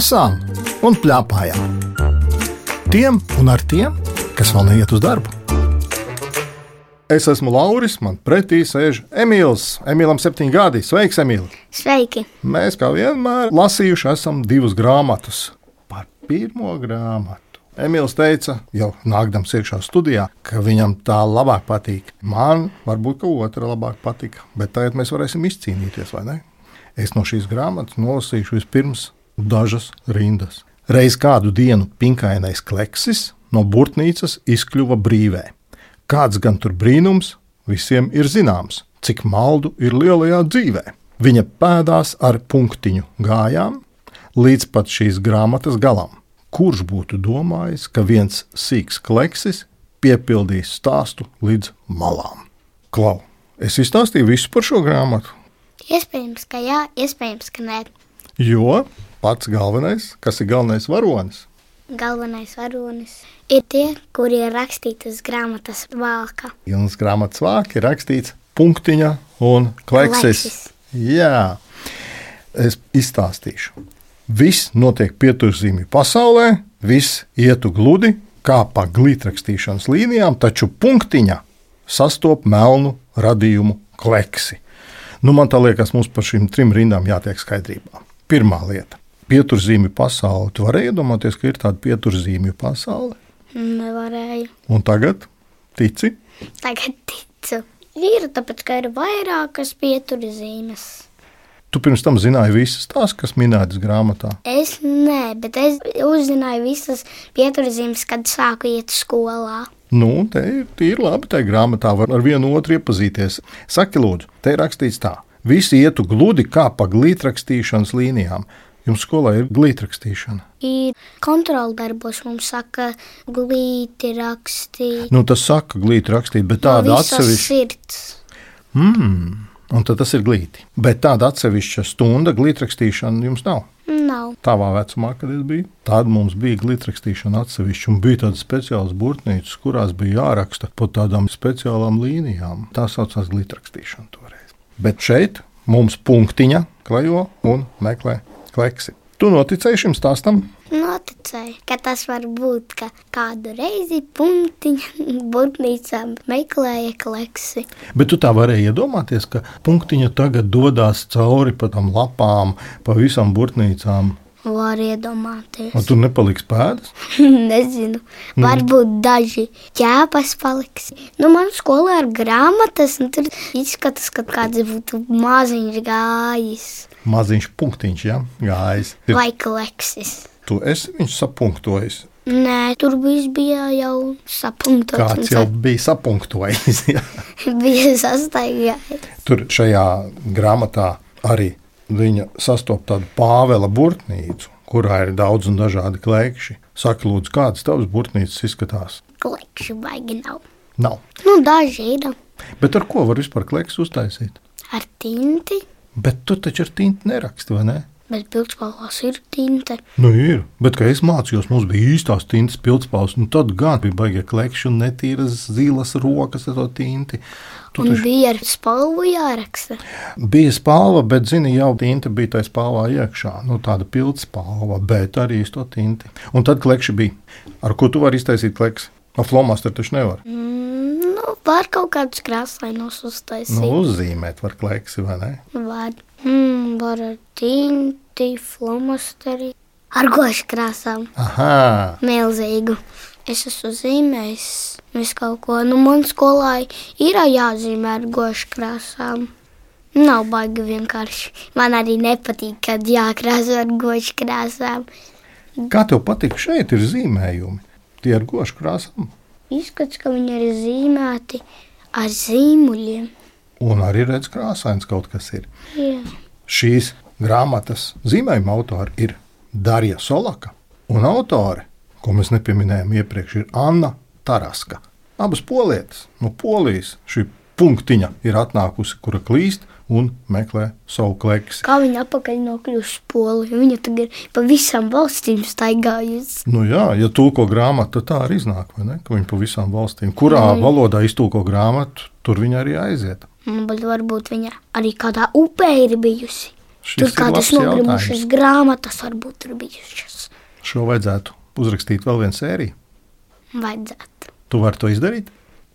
lasām un plēpājām. Tiem un ar tiem, kas vēl neiet uz darbu. Es esmu Lauris, man pretī sēž Emīls. Emīlam ir septiņi gadi. Sveiks, Emīl! Sveiki! Mēs kā vienmēr lasījuši esam divas grāmatas. Par pirmo grāmatu. Emīls teica, jau nākdams iekšā studijā, ka viņam tā labāk patīk. Man varbūt ka otra labāk patika, bet tagad mēs varēsim izcīnīties, vai ne? Es no šīs grāmatas nolasīšu vispirms dažas rindas. Reiz kādu dienu pinkainais kleksis no burtnīcas izkļuva brīvē. Kāds gan tur brīnums, visiem ir zināms, cik maldu ir lielajā dzīvē. Viņa pēdās ar punktiņu gājām līdz pat šīs grāmatas galam. Kurš būtu domājis, ka viens sīks kleksis piepildīs stāstu līdz malām? Klau, es izstāstīju visu par šo grāmatu. Iespējams, ka jā, iespējams, ka nē. Jo pats galvenais, kas ir galvenais varonis, Galvenais varonis ir tie, kuri ir rakstīti uz grāmatas vāka. Jums grāmatas vāka ir rakstīts punktiņa un kleksis. Kleksis. Jā, es izstāstīšu. Viss notiek pieturzīmju pasaulē, viss ietu gludi, kā pa glītrakstīšanas līnijām, taču punktiņa sastop melnu radījumu kleksi. Nu, man liekas, mums par šīm trim rindām jātiek skaidrībā. Pirmā lieta - pieturzīmju pasaule. Tu vari iedomāties, ka ir tāda pieturzīmju pasaule. Nevarēju. Un tagad tici, Tagad ticu. Ir tāpēc, ka ir vairākas pieturzīmes. tu pirms tam zināji visas tās, kas minētas grāmatā. Es nē, bet es uzzināju visas pieturzīmes, kad sāku iet skolā. Nu, te ir tīri labi. Tā grāmatā var ar vienu otru iepazīties. Saki, lūdzu, te ir rakstīts tā. Visi ietu gludi kā pa glītrakstīšanas līnijām. Jums skolā ir glītrakstīšana. Ir kontrola darbos, mums saka, glīti rakstīt. Nu, tas saka, glīti rakstīt, bet tāda no atsevišķa. Mm, un tad tas ir glīti. Bet tāda atsevišķa stunda glītrakstīšana jums nav. Nav. Tavā vecumā, kad es biju, tāda mums bija glītrakstīšana atsevišķa. Un bija tādas speciālas burtnīcas, kurās bija jāraksta pa tādām speciālām līnijām. Tā saucās glītrakstīšana toreiz. Bet šeit mums punktiņa klejo un meklē kleksi. Tu noticēji šim stāstam? Noticēju, ka tas var būt, ka kādu reizi punktiņa būtnīcā meklēja kleksi. Bet tu tā varēji iedomāties, ka punktiņa tagad dodas cauri pa tām lapām, pa visām burtnīcām. Var iedomāties. Un tur nepaliks pēdas. Nezinu, varbūt daži ķēpas paliks. Nu, man skolā ir grāmatas, un tur izskatās, ka kāds būtu maziņš gājis Maziņš punktiņš, ja gājis. Ir- vai kleksis. Tu esi viņš sapunktojis. Nē, tur bija jau sapunktots. Kāds jau bija sapunktojis. ja. bija sastaigājis. Tur šajā grāmatā arī viņa sastopas tādu pāvela burtnīcu, kurā ir daudz un dažādi klēkšķi. Saka, lūdzu, kādas tavas burtnīcas izskatās? Klekši baigi nav. Nav. Nu, daži ir Bet ar ko var vispār klēks uztaisīt? ar tinti, Bet tu taču ar tinti neraksti, vai ne? Bet pildspalvās ir tinte. Nu, ir. Bet, kad es mācījos, mums bija īstās tintas pildspalvas, un tad gan bija baigta klēkšķi un netīras zilas rokas ar to tinti. Tu Un taču bija ar spalvu jāraksta. bija spalva, bet, zini, jau tinta bija tajā spalvā iekšā. Nu, tāda pildspalva, bet arī uz to tinti. Un tad klēkšķi bija. Ar ko tu vari iztaisīt klēks? Ar flomasteru taču nevar. Mm, nu, var kaut kādus krāsainos uztaisīt. Nu, uzzīmēt var klēksi, vai ne? Var. Mm, ar tinti, flomasteri. Ar gošu krāsām. Aha! Milzīgu. Es esmu zīmējis visu kaut ko. Nu, man skolā ir jāzīmē ar gošu krāsām. Nav baigi vienkārši. Man arī nepatīk, kad jākrāso ar gošu krāsām. Kā tev patīk šeit ir zīmējumi? Tie ar gošu krāsām. Izskats, ka viņi ir zīmēti ar zīmuļiem. Un arī redz, krāsains kaut kas ir. Jā. Šīs grāmatas zīmējuma autori ir Darija Solaka un autore, ko mēs nepieminējām iepriekš, ir Anna Taraska. Abas polietes no Polijas šī punktiņa ir atnākusi, kura klīst un meklē savu kleksi. Kā viņa atpakaļ nokļuvusi Polija? Viņa tagad ir pa visām valstīm staigājusi. Nu jā, ja tulko grāmatu, tad tā arī iznāk, vai ne? Ka viņi pa visām valstīm, kurā mm. valodā iztulko grāmatu, tur viņa arī aiziet. Mm, Bet varbūt viņa arī kādā upē ir bijusi. Šis Tur ir kādas nogrimušas grāmatas varbūt tur bijušas. Šo vajadzētu uzrakstīt vēl vienu sēriju. Vajadzētu. Tu vari to izdarīt?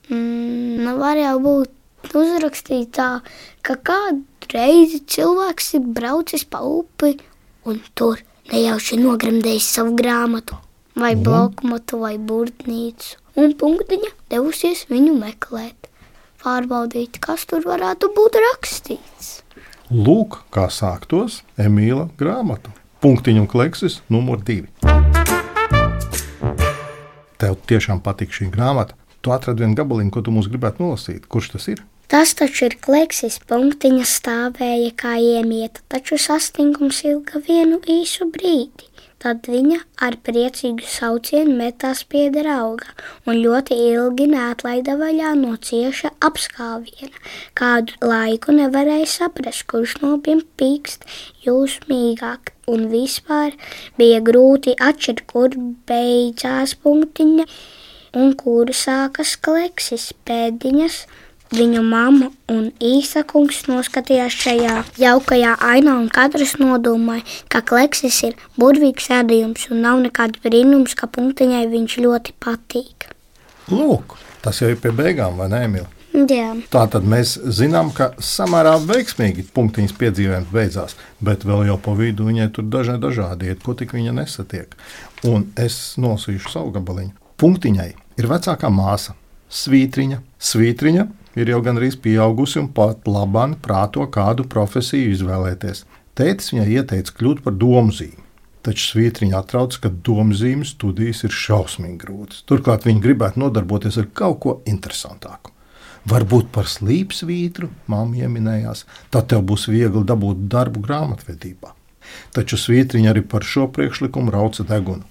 Mm, nu var jau būt uzrakstīt tā, ka kādu reizi cilvēks ir braucis pa upi un tur nejauši nogremdējis savu grāmatu, vai bloknotu, vai burtnīcu. Un punktiņa devusies viņu meklēt, pārbaudīt, kas tur varētu būt rakstīts. Lūk, kā sāktos Emīla grāmatu. Punktiņu un kleksis numur divi. Tev tiešām patīk šī grāmata. Tu atradi vienu gabaliņu, ko tu mums gribētu nolasīt. Kurš tas ir? Tas taču ir kleksis, punktiņa stāvēja kā iemieta, taču sastingums ilga vienu īsu brīdi. Tad viņa ar priecīgu saucienu metās pie drauga un ļoti ilgi neatlaida vaļā no cieša apskāviena. Kādu laiku nevarēja saprast, kurš no abiem pīkst jūsmīgāk, un vispār bija grūti atšķirt, kur beidzās punktiņa un kur sākas kleksis pēdiņas. Viņu mamma un īsa kungs noskatījās šajā jaukajā ainā, un katrs nodomāja, ka kleksis ir burvīgs radījums un nav nekāds brīnums, ka punktiņai viņš ļoti patīk. Lūk, tas jau ir pie beigām, vai ne, Emīla? Jā, Tā tad mēs zinām, ka samērā veiksmīgi punktiņas piedzīvojums beidzās, bet vēl jau pa vidu viņai tur dažādi dažādi iet, ko tik viņa nesatiek. Un es nolasīšu savu gabaliņu. Punktiņai ir vecākā māsa, svītriņa. Svītriņa ir jau gandrīz pieaugusi un pat labāk prāto, kādu profesiju izvēlēties. Tētis viņai ieteica kļūt par domzīmi. Taču svītriņa atrauc, ka domzīmes studijas ir šausmīgi grūtas. Turklāt viņa gribētu nodarboties ar kaut ko interesantāku. Varbūt par slīpsvītru māmiņa ieminējās, tad tev būs viegli dabūt darbu grāmatvedībā. Taču svītriņa arī par šo priekšlikumu rauca degunu.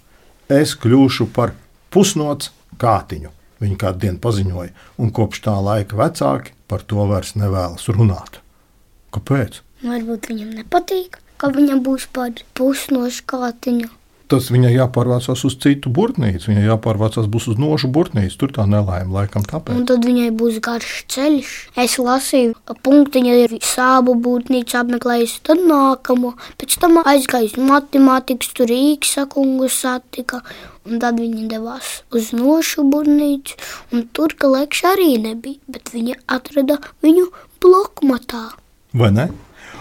Es kļūšu par pusnots kātiņu, viņa kādu dienu paziņoja, un kopš tā laika vecāki par to vairs nevēlas runāt. Kāpēc? varbūt viņam nepatīk, ka viņam būs par pusnošu kātiņu. Tas viņai jāpārvācās uz citu burtnīcu, viņai jāpārvācās būs uz nošu burtnīcu. Tur tā nelaime laikam tāpēc. Un tad viņai būs garš ceļš. Es lasīju, ka punktiņa ir sābu būtnīcu apmeklējusi, tad nākamo. Pēc tam aizgāja uz matemātikas, tur īksa kungu satika. Un tad viņa devās uz nošu būtnīcu, un tur kalekša arī nebija. Bet viņa atrada viņu blokmatā. Vai ne?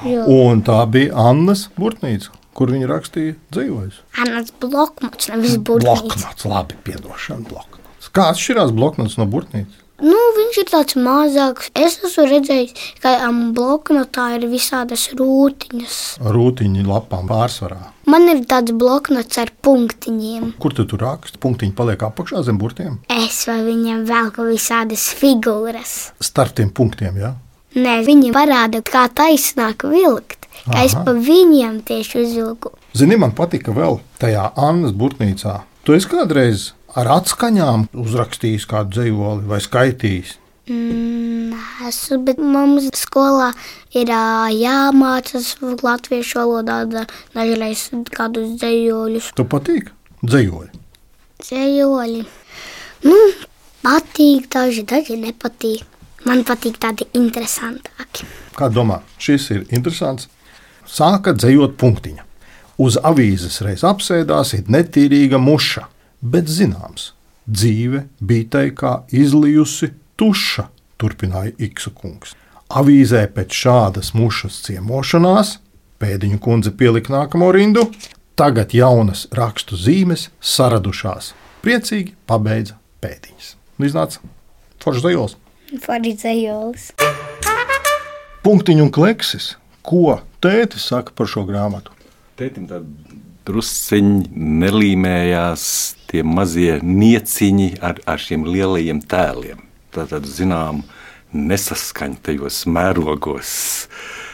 Jā. Un tā bija Annas burtnīca, kur viņa rakstīja dzīvojas. Anas blokmats, nevis būtnīca. Bloknots, labi, piedošana, bloknots. Kā atšķirās bloknots no burtnīcas? Nu, viņš ir tāds mazāks. Es esmu redzējis, ka um, bloknotā ir visādas rūtiņas. Rūtiņi lapām pārsvarā. Man ir tāds bloknots ar punktiņiem. Kur tu tur raksti? Punktiņi paliek apakšā zem burtiem. Es vai viņam velku visādas figūras. Starp tiem punktiem, jā. Nē, viņi parāda, kā taisnāk vilkt. Kā es Aha. pa viņiem tieši uzvilku. Zini, man patika vēl tajā Annas burtnīcā. Tu esi kādreiz ar atskaņām uzrakstījis kādu dzīvoli vai skaitījis. Mm, esmu, bet mums skolā ir ā, jāmācās latviešu valodā, da- dažreiz kādus dzējoļus. Tu patīk dzīvoļi. Dzējoļi. Nu, patīk daži, daži nepatīk. Man patīk tādi interesantāki. Kā domā, šis ir interesants? Sāka dzējot punktiņa. Uz avīzes reiz apsēdās ir netīrīga muša, bet zināms, dzīve bija tai kā izlijusi tuša, turpināja Iksu kungs. Avīzē pēc šādas mušas ciemošanās pēdiņu kundze pielika nākamo rindu. Tagad jaunas rakstu zīmes saradušās. Priecīgi pabeidza pēdiņas. Iznāca foršs zajos. Farizējolis. Punktiņu un kleksis. Ko tētis saka par šo grāmatu? Tētim tā drusciņi nelīmējās tie mazie nieciņi ar, ar šiem lielajiem tēliem. Tā tad, zinām, nesaskaņa tajos mērogos.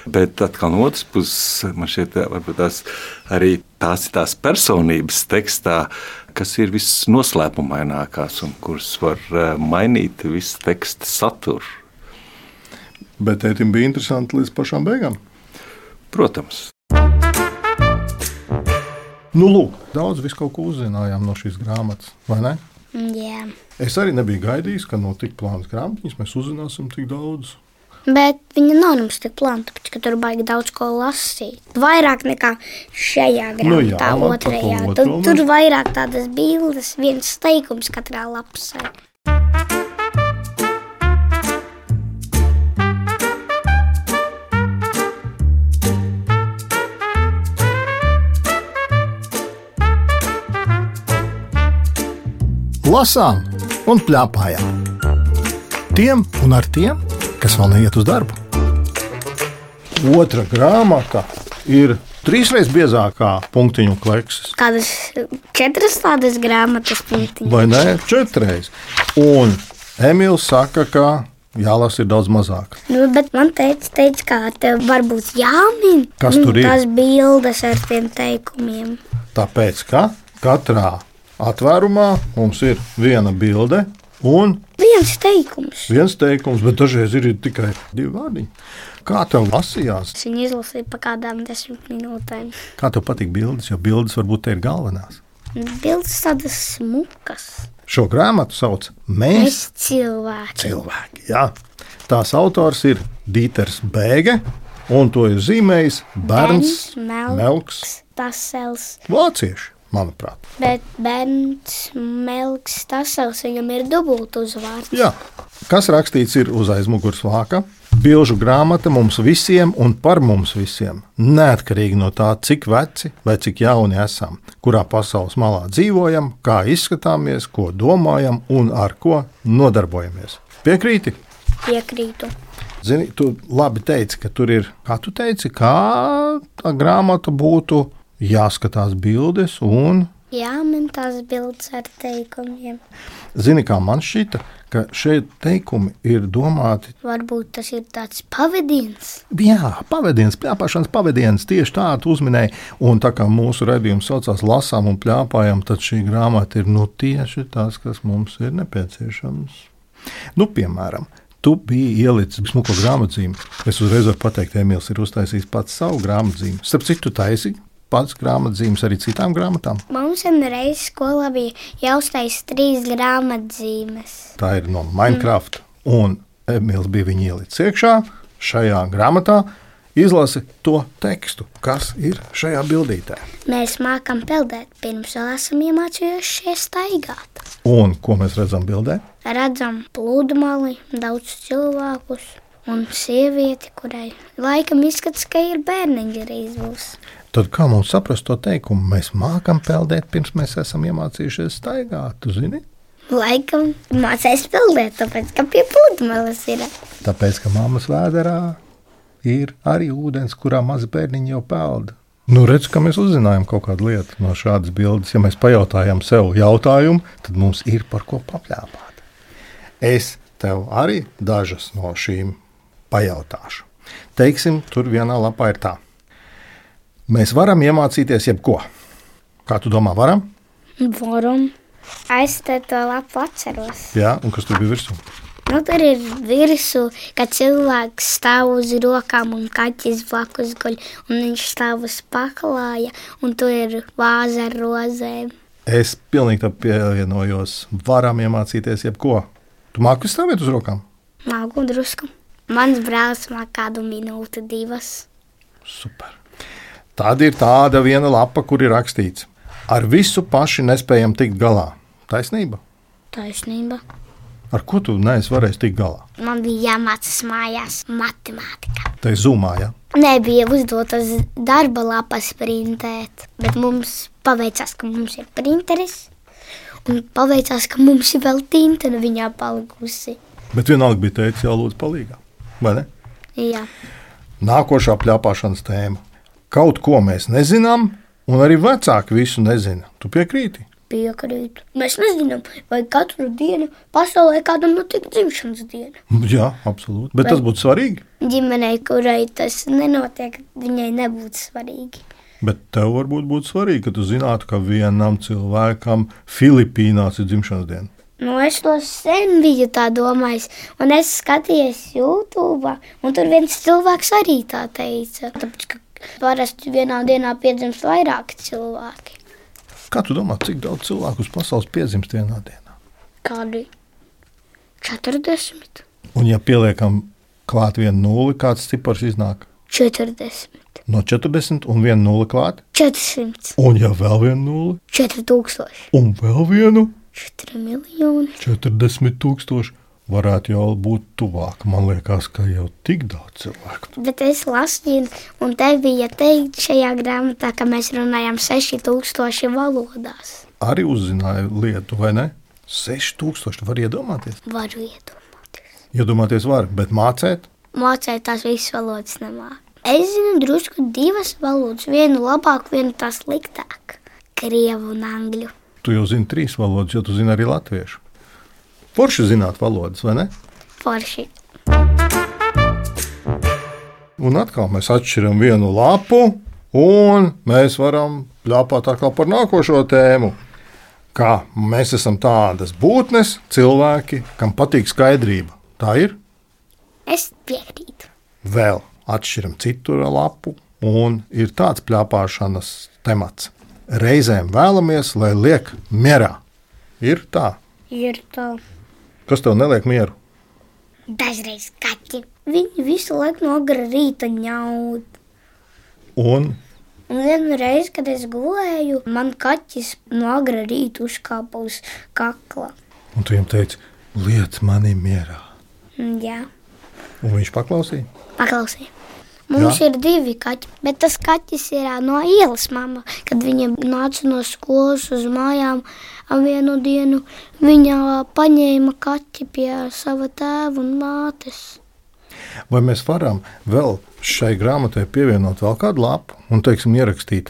Bet atkal no otras puses, man šķiet, varbūt tās arī tās ir tās personības tekstā, kas ir visnoslēpumainākās un kuras var eh, mainīt visu teksta saturu. Bet tētim bija interesanti līdz pašām beigām. Protams, Nu, lūk, daudz vis kaut ko uzzinājām no šīs grāmatas, vai ne? Jā, Es arī nebiju gaidījis, ka no tik plānas grāmatiņas mēs uzzināsim tik daudz. Bet viņa nav nemaz tik plāna, tāpēc ka tur baigi daudz ko lasīt. Vairāk nekā šajā Nu jā, grāmatā, par to otrajā. Tur, tur vairāk tādas bildes, viens teikums katrā lapsē. lasām un plēpājām. Tiem un ar tiem, kas vēl neiet uz darbu. Otra grāmata ir trīsreiz biezākā punktiņu klekses, Kādas četras tādas grāmatas punktiņas. vai ne? Četreiz. Un Emīls saka, ka jālasa ir daudz mazāk. Nu, bet man teica, teica kā tev varbūt jāmin Kas nu, tur ir? tās bildes ar tiem teikumiem. Tāpēc, ka katrā atvērumā mums ir viena bilde un Viens teikums. viens teikums, bet dažreiz ir tikai divi vārdi. Kā tev lasījās? Es viņu izlasīju pa kādām desmit minūtēm. Kā tev patīk bildes? Jo bildes varbūt te ir galvenās. Bildes tādas smukas. Šo grāmatu sauc Mēs Mēs cilvēki. cilvēki. Jā. Tās autors ir Dīters Bēge, un to ir zīmējis Bērns Melks. Melks. Tasels. Vācieši, manuprāt. Bet Bērns Melks Tasels viņam ir dubult uzvārds. Jā. Kas rakstīts ir uz aizmugures vāka? Bilžu grāmata mums visiem un par mums visiem. Neatkarīgi no tā, cik veci vai cik jauni esam, kurā pasaules malā dzīvojam, kā izskatāmies, ko domājam un ar ko nodarbojamies. Piekrīti? Piekrītu. Zini, tu labi teici, ka tur ir, kā tu teici, kā tā grāmata būtu jāskatās bildes un Jā, man tās bildes ar teikumiem. Zini, kā man šķita, ka šeit teikumi ir domāti Varbūt tas ir tāds pavadiens. Jā, pavadienas, plāpāšanas pavadienas tieši tādu uzminēja. Un tā kā mūsu redzējums saucās Lasām un plāpājam, tad šī grāmata ir nu, tieši tas, kas mums ir nepieciešams. Nu, piemēram, tu biji ielicis smuko grāmatzīmi. Es uzreiz varu pateikt, Emīls ir uztaisījis pats savu grāmatzīmi. Starp citu, taisīja pats grāmatzīmes arī citām grāmatām. Mums vienreiz skolā bija jāuztais trīs grāmatzīmes. Tā ir no Minecraft. Un Emīls bija viņu ielicis iekšā šajā grāmatā. Izlasi to tekstu, kas ir šajā bildītē. Mēs mākam peldēt, pirms vēl esam iemācījušies staigāt. Un ko mēs redzam bildē? Redzam pludmali, daudz cilvēkus un sievieti, kurai laikam izskatās, ka ir bērniņa arī būs. Tad kā mums saprast to teikumu? Mēs mākam peldēt, pirms mēs esam iemācījušies staigāt. Tu zini? Laikam mācīs peldēt, tāpēc ka pie pludmales ir. Tāpēc, ka mammas vēderā ir arī ūdens, kurā mazi bērniņi jau peld. Nu, redz, ka mēs uzzinājām kaut kādu lietu no šādas bildes. Ja mēs pajautājam sev jautājumu, tad mums ir par ko papļāpāt. Es tev arī dažas no šīm pajautāšu. Teiksim, tur vienā lapā ir tā. Mēs varam iemācīties jebko. Kā tu domā, varam? Varam. Es te to lapu atceros. Jā, un kas tur bija virsū? Nu, tur ir virsū, ka cilvēks stāv uz rokām un kaķis blakus guļ, un viņš stāv uz paklāja, un tur ir vāze ar rozēm. Es pilnīgi tam pievienojos. Varam iemācīties jebko. Tu māki stāvēt uz rokām? Māku drusku. Mans brālis māk kādu minūti, divas. Super. Tad ir tāda viena lapa, kur ir rakstīts, ar visu paši nespējam tikt galā. Taisnība. Taisnība. Ar ko tu neesi varējis tikt galā? Man bija jāmācās mājās matemātikā. Tā ir zumā, ja? Nebija uzdotas darba lapas printēt, bet mums paveicās, ka mums ir printeris. Un paveicās, ka mums ir vēl tinte no viņā palikusi. Bet vienalga bija teicis, jālūdz palīgā. Vai ne? Jā, Nākošā plāpāšanas tēma. Kaut ko mēs nezinām, un arī vecāki visu nezina. Tu piekrīti? piekrītu. Mēs nezinām, vai katru dienu pasaulē kādam notiek dzimšanas diena. Jā, absolūti. Bet tas būtu svarīgi. Ģimenei, kurai tas nenotiek, viņai nebūtu svarīgi. Bet tev varbūt būtu svarīgi, ka tu zinātu, ka vienam cilvēkam Filipīnās ir dzimšanas diena. Nu, es to sen biju tā domājis, un es skatījos YouTube, un tur viens cilvēks arī tā teica. Tāpēc, parasti vienā dienā piedzimst vairāki cilvēki. Kā tu domā, cik daudz cilvēku uz pasaules piedzimst vienā dienā? Kādi 40? Un, ja pieliekam klāt vienu nulli, kāds cipars iznāk? 40, No 40 un vienu nulli klāt, 400, un jau vēl vienu nulli, 4000, un vēl vienu 4 miljoni. 40 tūkstoši. Varētu jau būt tuvāk. Man liekas, ka jau tik daudz cilvēku. Bet es lasīju, un te bija teikts šajā grāmatā, ka mēs runājam 6000 valodās. Arī uzzināja lietu, vai ne? 6000 var iedomāties. Varu iedomāties. Iedomāties var, bet mācīt Mācīt tās visas valodas nemāku. Es zinu drusku divas valodas, vienu labāku, vienu tā sliktāk. Krievu un angļu. Tu jau zini trīs valodas, jo tu zini arī latviešu. Forši zināt valodas, vai ne? Forši. Un atkal mēs atšķiram vienu lapu, un mēs varam plāpāt atkal par nākošo tēmu. Kā mēs esam tādas būtnes, cilvēki, kam patīk skaidrība. Tā ir. Es piekrītu. Vēl atšķiram citu lapu, un ir tāds plāpāšanas temats. Reizēm vēlamies, lai liek mierā. Ir tā, Ir tā. Kas tev neliek mieru. Dažreiz kaķi. Viņi visu laiku no agrā rīta ņaud. Un Un vienu reizi, kad es gulēju, man kaķis no agrā rīta uzkāpa uz kakla. Un tu viņam teici, liec mani mierā. Mm, Jā, Un viņš paklausīja. paklausīju. Mums Jā? Ir divi kaķi, bet tas kaķis ir no ielas mamma. Kad viņa nāca no skolas uz mājām, vienu dienu viņa paņēma kaķi pie sava tēva un mātes. Vai mēs varam vēl šai grāmatai pievienot vēl kādu lapu un, teiksim, ierakstīt,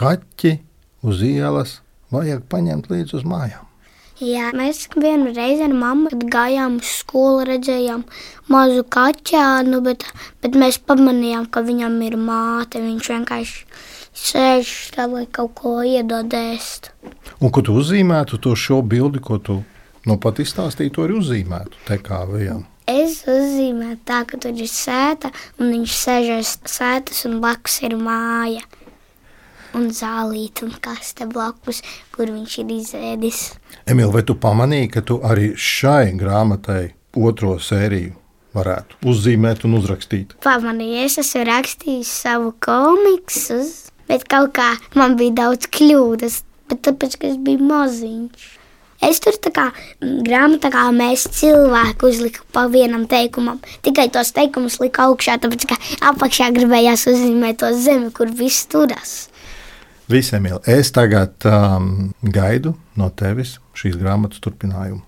kaķi uz ielas vajag paņemt līdzi uz mājām? Jā, mēs vienu reizi ar mammu gājām uz skolu, redzējām mazu kaķēnu, bet, bet mēs pamanījām, ka viņam ir māte. Viņš vienkārši sēž tā, lai kaut ko iedod ēst. Un, ko tu uzzīmētu to šo bildi, ko tu nu pat izstāstīji, to arī uzzīmētu. Te kā vajag. Es uzzīmēju tā, ka tur ir sēta, un viņš sēž aiz sētas, un blakus ir māja. Un zālīte un kaste blakus, kur viņš ir izēdis. Emīl, vai tu pamanīji, ka tu arī šai grāmatai otro sēriju varētu uzzīmēt un uzrakstīt? Pamanīju, es esmu rakstījis savu komiksu, bet kaut kā man bija daudz kļūdas, bet tāpēc, ka es biju maziņš. Es tur tā kā grāmatā, kā mēs cilvēki uzlikām pa vienam teikumam. Tikai tos teikumus lika augšā, tāpēc ka apakšā gribējās uzzīmēt to zemi, kur viss turas. Visi, Emīl, es tagad um, gaidu no tevis šīs grāmatas turpinājumu.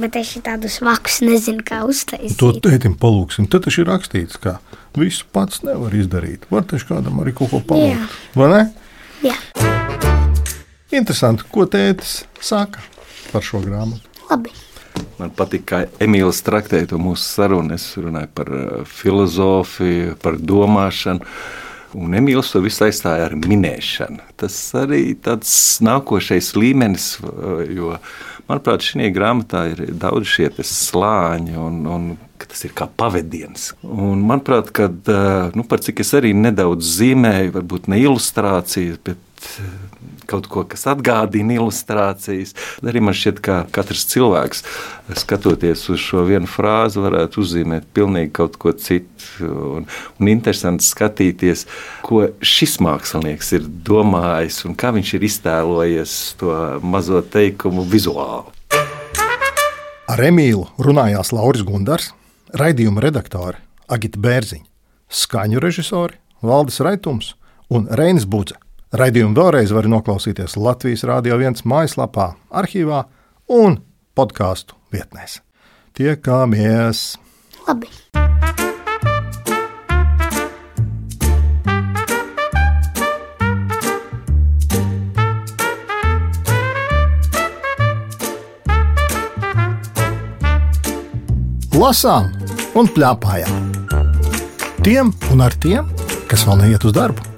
Bet es tādus vakus nezinu, kā To uztaisīt. tētim palūksim. Tad taču ir rakstīts, ka visu pats nevar izdarīt. Var taču kādam arī kaut ko palūgt. Vai ne? Jā, Interesanti, ko tētis saka par šo grāmatu. labi. Man patīk, kā Emīls traktēja to mūsu sarunu. Es runāju par uh, filozofiju, par domāšanu. Un Emīls to visu aizstāja ar minēšanu. Tas arī tāds nākošais līmenis, uh, jo, manuprāt, šajā grāmatā ir daudz šie slāņi un, un tas ir kā pavadiens. Un, manuprāt, kad, uh, nu, par cik es arī nedaudz zīmēju, varbūt ne ilustrācijas, bet uh, kaut ko, kas atgādina ilustrācijas. Arī man šķiet, ka katrs cilvēks, skatoties uz šo vienu frāzi, varētu uzzīmēt pilnīgi kaut ko citu. Un, un interesanti skatīties, ko šis mākslinieks ir domājis un kā viņš ir iztēlojies to mazo teikumu vizuāli. Ar Emīlu runājās Lauris Gundars, raidījuma redaktore Agita Bērziņa, skaņu režisori Valdis Raitums un Reinis Budze. Raidījumu vēlreiz var noklausīties Latvijas Rādio 1 mājaslapā, arhīvā un podkāstu vietnēs. Tiekāmies! labi. Lasām un plēpājām! Tiem un ar tiem, kas vēl neiet uz darbu!